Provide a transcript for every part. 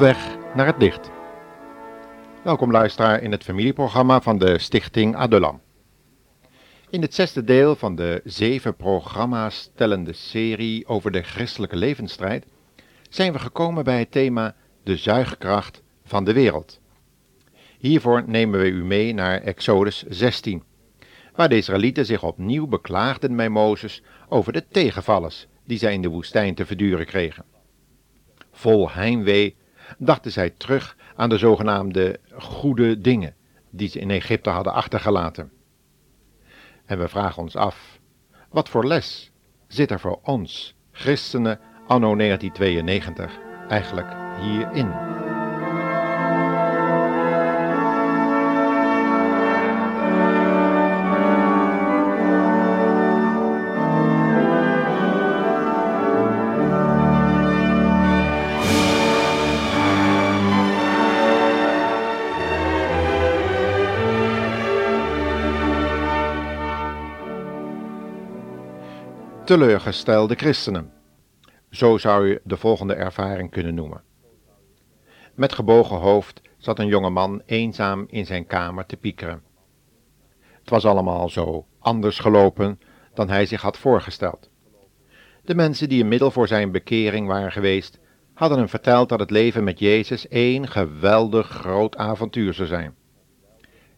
weg naar het licht. Welkom luisteraar in het familieprogramma van de Stichting Adulam. In het zesde deel van de zeven programma's tellende serie over de christelijke levensstrijd zijn we gekomen bij het thema de zuigkracht van de wereld. Hiervoor nemen we u mee naar Exodus 16, waar de Israëlieten zich opnieuw beklaagden bij Mozes over de tegenvallers die zij in de woestijn te verduren kregen. Vol heimwee dachten zij terug aan de zogenaamde goede dingen die ze in Egypte hadden achtergelaten. En we vragen ons af, wat voor les zit er voor ons, christenen anno 1992, eigenlijk hierin? Teleurgestelde christenen. Zo zou je de volgende ervaring kunnen noemen. Met gebogen hoofd zat een jonge man eenzaam in zijn kamer te piekeren. Het was allemaal zo anders gelopen dan hij zich had voorgesteld. De mensen die een middel voor zijn bekering waren geweest, hadden hem verteld dat het leven met Jezus één geweldig groot avontuur zou zijn.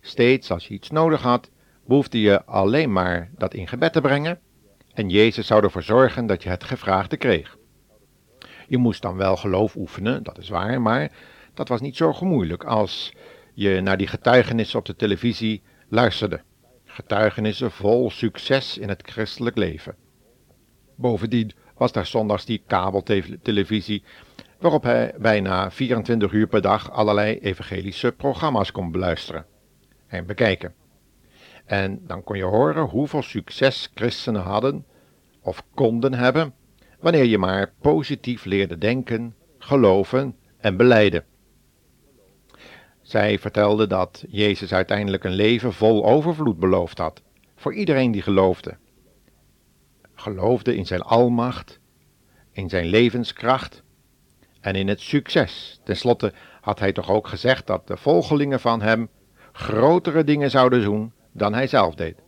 Steeds als je iets nodig had, behoefde je alleen maar dat in gebed te brengen en Jezus zou ervoor zorgen dat je het gevraagde kreeg. Je moest dan wel geloof oefenen, dat is waar, maar dat was niet zo moeilijk als je naar die getuigenissen op de televisie luisterde. Getuigenissen vol succes in het christelijk leven. Bovendien was daar zondags die kabeltelevisie, waarop hij bijna 24 uur per dag allerlei evangelische programma's kon beluisteren en bekijken. En dan kon je horen hoeveel succes christenen hadden of konden hebben, wanneer je maar positief leerde denken, geloven en beleiden. Zij vertelde dat Jezus uiteindelijk een leven vol overvloed beloofd had, voor iedereen die geloofde. Geloofde in zijn almacht, in zijn levenskracht en in het succes. Ten slotte had hij toch ook gezegd dat de volgelingen van hem grotere dingen zouden doen dan hij zelf deed.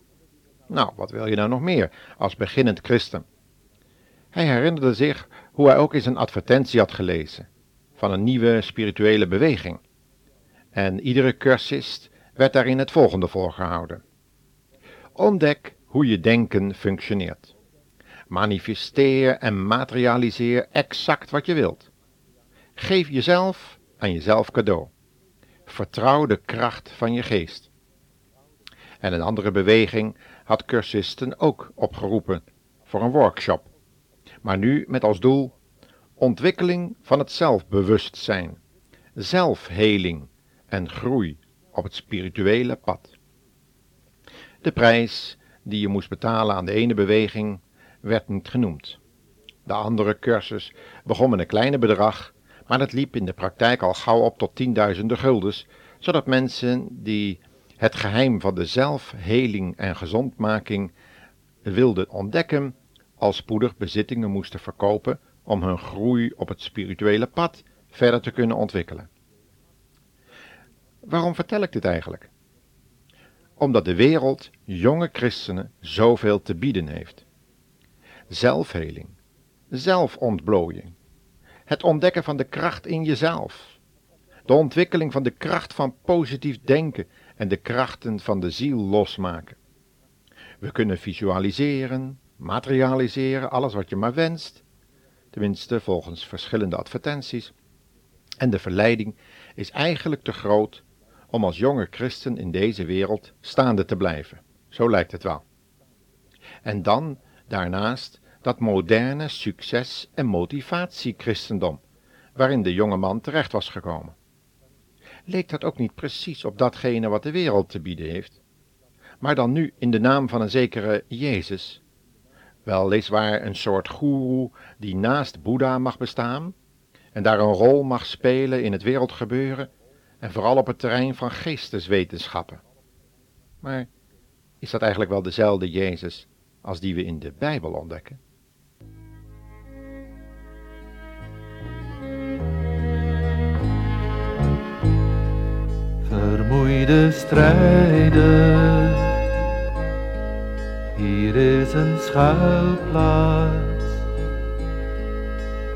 Nou, wat wil je nou nog meer als beginnend christen? Hij herinnerde zich hoe hij ook eens een advertentie had gelezen van een nieuwe spirituele beweging. En iedere cursist werd daarin het volgende voorgehouden. Ontdek hoe je denken functioneert. Manifesteer en materialiseer exact wat je wilt. Geef jezelf aan jezelf cadeau. Vertrouw de kracht van je geest. En een andere beweging had cursisten ook opgeroepen voor een workshop, maar nu met als doel ontwikkeling van het zelfbewustzijn, zelfheling en groei op het spirituele pad. De prijs die je moest betalen aan de ene beweging werd niet genoemd. De andere cursus begon met een kleine bedrag, maar dat liep in de praktijk al gauw op tot tienduizenden guldens, zodat mensen die het geheim van de zelfheling en gezondmaking wilden ontdekken, al spoedig bezittingen moesten verkopen om hun groei op het spirituele pad verder te kunnen ontwikkelen. Waarom vertel ik dit eigenlijk? Omdat de wereld jonge christenen zoveel te bieden heeft. Zelfheling, zelfontplooiing, het ontdekken van de kracht in jezelf, de ontwikkeling van de kracht van positief denken en de krachten van de ziel losmaken. We kunnen visualiseren, materialiseren, alles wat je maar wenst, tenminste volgens verschillende advertenties. En de verleiding is eigenlijk te groot om als jonge christen in deze wereld staande te blijven. Zo lijkt het wel. En dan daarnaast dat moderne succes- en motivatie-christendom, waarin de jonge man terecht was gekomen leek dat ook niet precies op datgene wat de wereld te bieden heeft. Maar dan nu in de naam van een zekere Jezus. Wel weliswaar een soort goeroe die naast Boeddha mag bestaan en daar een rol mag spelen in het wereldgebeuren en vooral op het terrein van geesteswetenschappen. Maar is dat eigenlijk wel dezelfde Jezus als die we in de Bijbel ontdekken? Vermoeide strijder. Hier is een schuilplaats.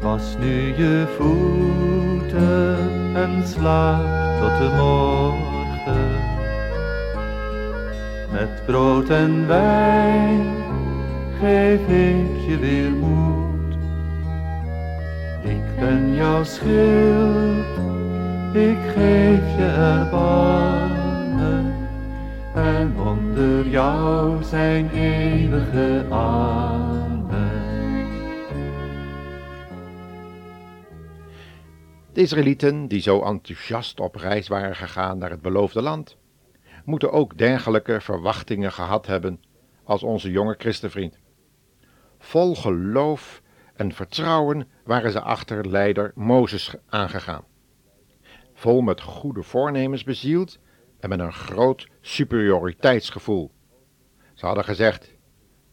Was nu je voeten en slaap tot de morgen. Met brood en wijn geef ik je weer moed. Ik ben jouw schild, ik geef je erbarmen. En onder jou zijn eeuwige armen. De Israëlieten, die zo enthousiast op reis waren gegaan naar het beloofde land, moeten ook dergelijke verwachtingen gehad hebben als onze jonge christenvriend. Vol geloof en vertrouwen waren ze achter leider Mozes aangegaan. Vol met goede voornemens bezield en met een groot superioriteitsgevoel. Ze hadden gezegd,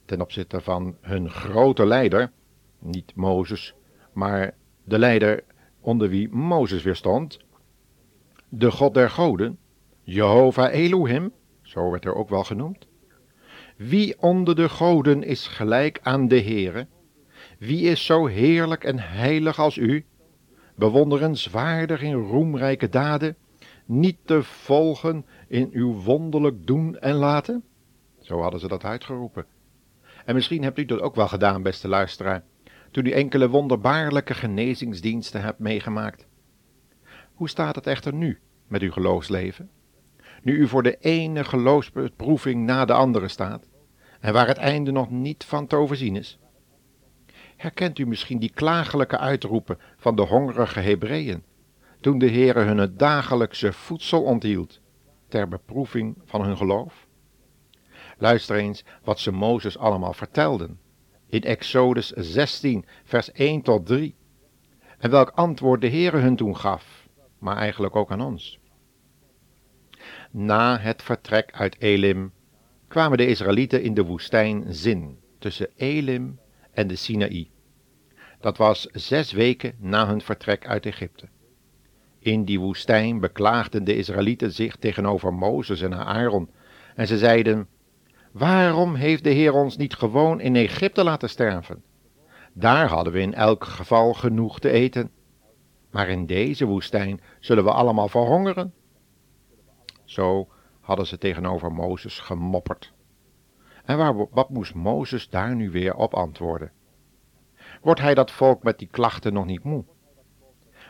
ten opzichte van hun grote leider, niet Mozes, maar de leider onder wie Mozes weer stond, de God der goden, Jehovah Elohim, zo werd er ook wel genoemd. Wie onder de goden is gelijk aan de Heere? Wie is zo heerlijk en heilig als u? Bewonderenswaardig in roemrijke daden, niet te volgen in uw wonderlijk doen en laten? Zo hadden ze dat uitgeroepen. En misschien hebt u dat ook wel gedaan, beste luisteraar, toen u enkele wonderbaarlijke genezingsdiensten hebt meegemaakt. Hoe staat het echter nu met uw geloofsleven? Nu u voor de ene geloofsbeproeving na de andere staat, en waar het einde nog niet van te overzien is. Herkent u misschien die klagelijke uitroepen van de hongerige Hebreeën, toen de Heere hun het dagelijkse voedsel onthield, ter beproeving van hun geloof? Luister eens wat ze Mozes allemaal vertelden, in Exodus 16, vers 1 tot 3, en welk antwoord de Heere hun toen gaf, maar eigenlijk ook aan ons. Na het vertrek uit Elim kwamen de Israëlieten in de woestijn Zin, tussen Elim en de Sinaï. Dat was zes weken na hun vertrek uit Egypte. In die woestijn beklaagden de Israëlieten zich tegenover Mozes en Aaron, en ze zeiden: Waarom heeft de Heer ons niet gewoon in Egypte laten sterven? Daar hadden we in elk geval genoeg te eten. Maar in deze woestijn zullen we allemaal verhongeren. Zo hadden ze tegenover Mozes gemopperd. En waar, wat moest Mozes daar nu weer op antwoorden? Wordt hij dat volk met die klachten nog niet moe?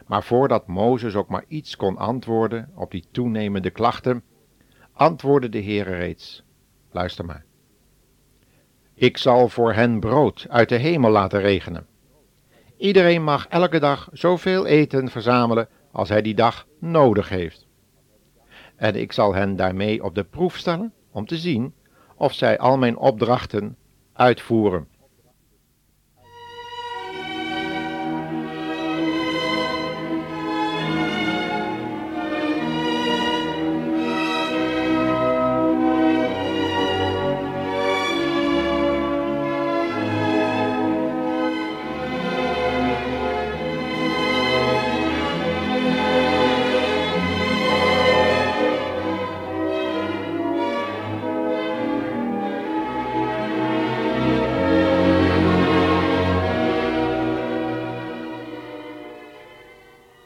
Maar voordat Mozes ook maar iets kon antwoorden op die toenemende klachten, antwoordde de Heere reeds. Luister maar. Ik zal voor hen brood uit de hemel laten regenen. Iedereen mag elke dag zoveel eten verzamelen als hij die dag nodig heeft en ik zal hen daarmee op de proef stellen om te zien of zij al mijn opdrachten uitvoeren.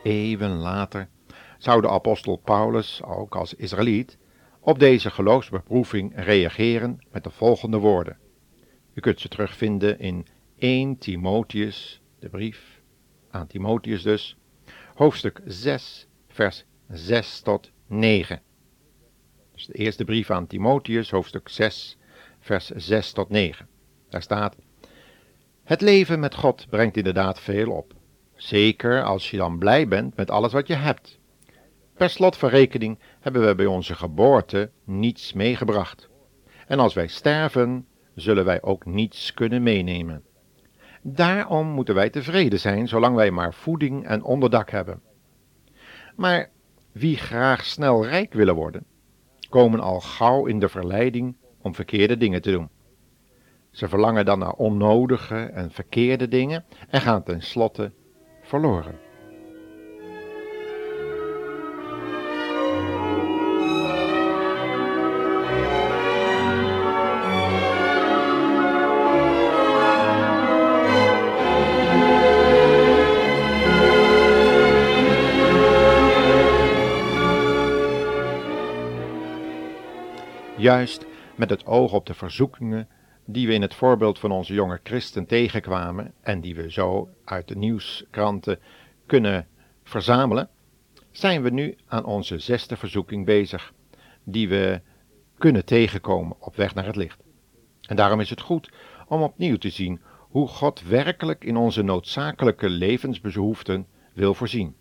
Even later zou de apostel Paulus, ook als Israëliet, op deze geloofsbeproeving reageren met de volgende woorden. U kunt ze terugvinden in 1 Timotheus, de brief aan Timotheus dus, hoofdstuk 6, vers 6 tot 9. Dus de eerste brief aan Timotheus, hoofdstuk 6, vers 6 tot 9. Daar staat: Het leven met God brengt inderdaad veel op. Zeker als je dan blij bent met alles wat je hebt. Per slot van rekening hebben we bij onze geboorte niets meegebracht. En als wij sterven, zullen wij ook niets kunnen meenemen. Daarom moeten wij tevreden zijn zolang wij maar voeding en onderdak hebben. Maar wie graag snel rijk willen worden, komen al gauw in de verleiding om verkeerde dingen te doen. Ze verlangen dan naar onnodige en verkeerde dingen en gaan tenslotte verloren. Juist met het oog op de verzoekingen die we in het voorbeeld van onze jonge christen tegenkwamen en die we zo uit de nieuwskranten kunnen verzamelen, zijn we nu aan onze zesde verzoeking bezig, die we kunnen tegenkomen op weg naar het licht. En daarom is het goed om opnieuw te zien hoe God werkelijk in onze noodzakelijke levensbehoeften wil voorzien.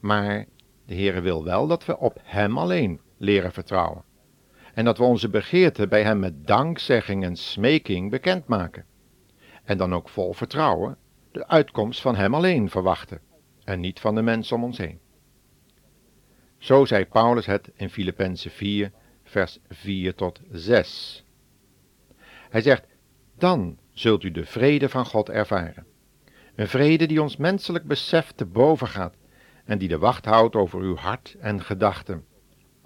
Maar de Heere wil wel dat we op Hem alleen leren vertrouwen. En dat we onze begeerten bij Hem met dankzegging en smeking bekendmaken. En dan ook vol vertrouwen de uitkomst van Hem alleen verwachten en niet van de mensen om ons heen. Zo zei Paulus het in Filippenzen 4, vers 4 tot 6. Hij zegt: Dan zult u de vrede van God ervaren. Een vrede die ons menselijk besef te boven gaat en die de wacht houdt over uw hart en gedachten,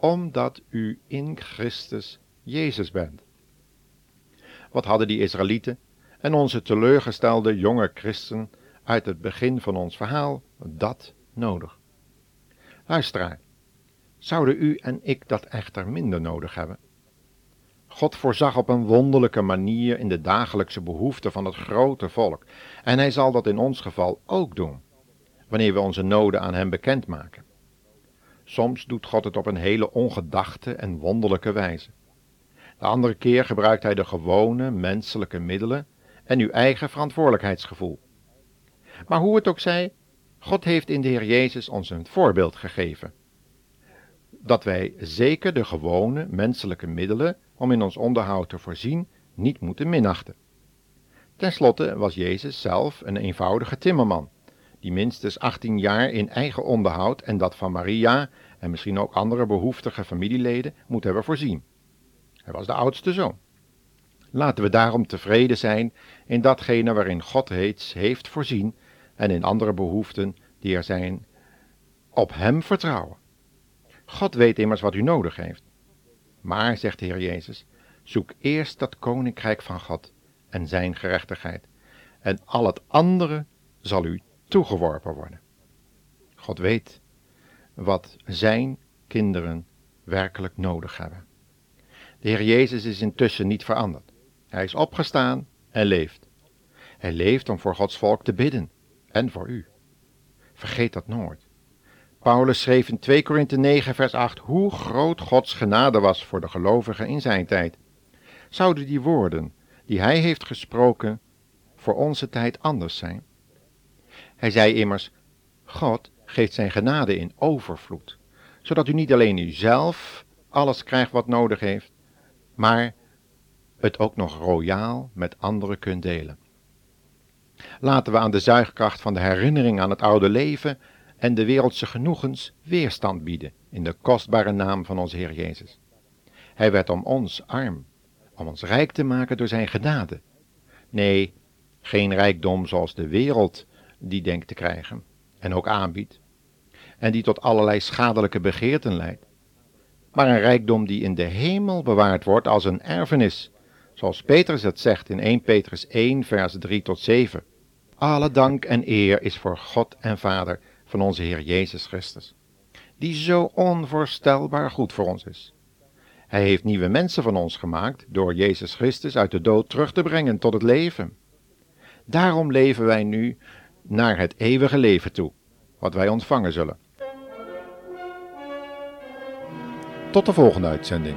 omdat u in Christus Jezus bent. Wat hadden die Israëlieten en onze teleurgestelde jonge christen uit het begin van ons verhaal dat nodig? Luisteraar, zouden u en ik dat echter minder nodig hebben? God voorzag op een wonderlijke manier in de dagelijkse behoeften van het grote volk, en Hij zal dat in ons geval ook doen, wanneer we onze noden aan Hem bekendmaken. Soms doet God het op een hele ongedachte en wonderlijke wijze. De andere keer gebruikt Hij de gewone menselijke middelen en uw eigen verantwoordelijkheidsgevoel. Maar hoe het ook zij, God heeft in de Heer Jezus ons een voorbeeld gegeven. Dat wij zeker de gewone menselijke middelen om in ons onderhoud te voorzien niet moeten minachten. Ten slotte was Jezus zelf een eenvoudige timmerman, die minstens 18 jaar in eigen onderhoud en dat van Maria en misschien ook andere behoeftige familieleden moet hebben voorzien. Hij was de oudste zoon. Laten we daarom tevreden zijn in datgene waarin God heeft voorzien en in andere behoeften die er zijn, op Hem vertrouwen. God weet immers wat u nodig heeft. Maar, zegt de Heer Jezus, zoek eerst dat koninkrijk van God en zijn gerechtigheid, en al het andere zal u toegeworpen worden. God weet wat zijn kinderen werkelijk nodig hebben. De Heer Jezus is intussen niet veranderd. Hij is opgestaan en leeft. Hij leeft om voor Gods volk te bidden en voor u. Vergeet dat nooit. Paulus schreef in 2 Korinthe 9 vers 8 hoe groot Gods genade was voor de gelovigen in zijn tijd. Zouden die woorden die hij heeft gesproken voor onze tijd anders zijn? Hij zei immers, God geeft zijn genade in overvloed, zodat u niet alleen uzelf alles krijgt wat nodig heeft, maar het ook nog royaal met anderen kunt delen. Laten we aan de zuigkracht van de herinnering aan het oude leven en de wereldse genoegens weerstand bieden in de kostbare naam van onze Heer Jezus. Hij werd om ons arm, om ons rijk te maken door zijn genade. Nee, geen rijkdom zoals de wereld die denkt te krijgen en ook aanbiedt, en die tot allerlei schadelijke begeerten leidt, maar een rijkdom die in de hemel bewaard wordt als een erfenis, zoals Petrus het zegt in 1 Petrus 1, vers 3 tot 7. Alle dank en eer is voor God en Vader van onze Heer Jezus Christus, die zo onvoorstelbaar goed voor ons is. Hij heeft nieuwe mensen van ons gemaakt door Jezus Christus uit de dood terug te brengen tot het leven. Daarom leven wij nu naar het eeuwige leven toe, wat wij ontvangen zullen. Tot de volgende uitzending.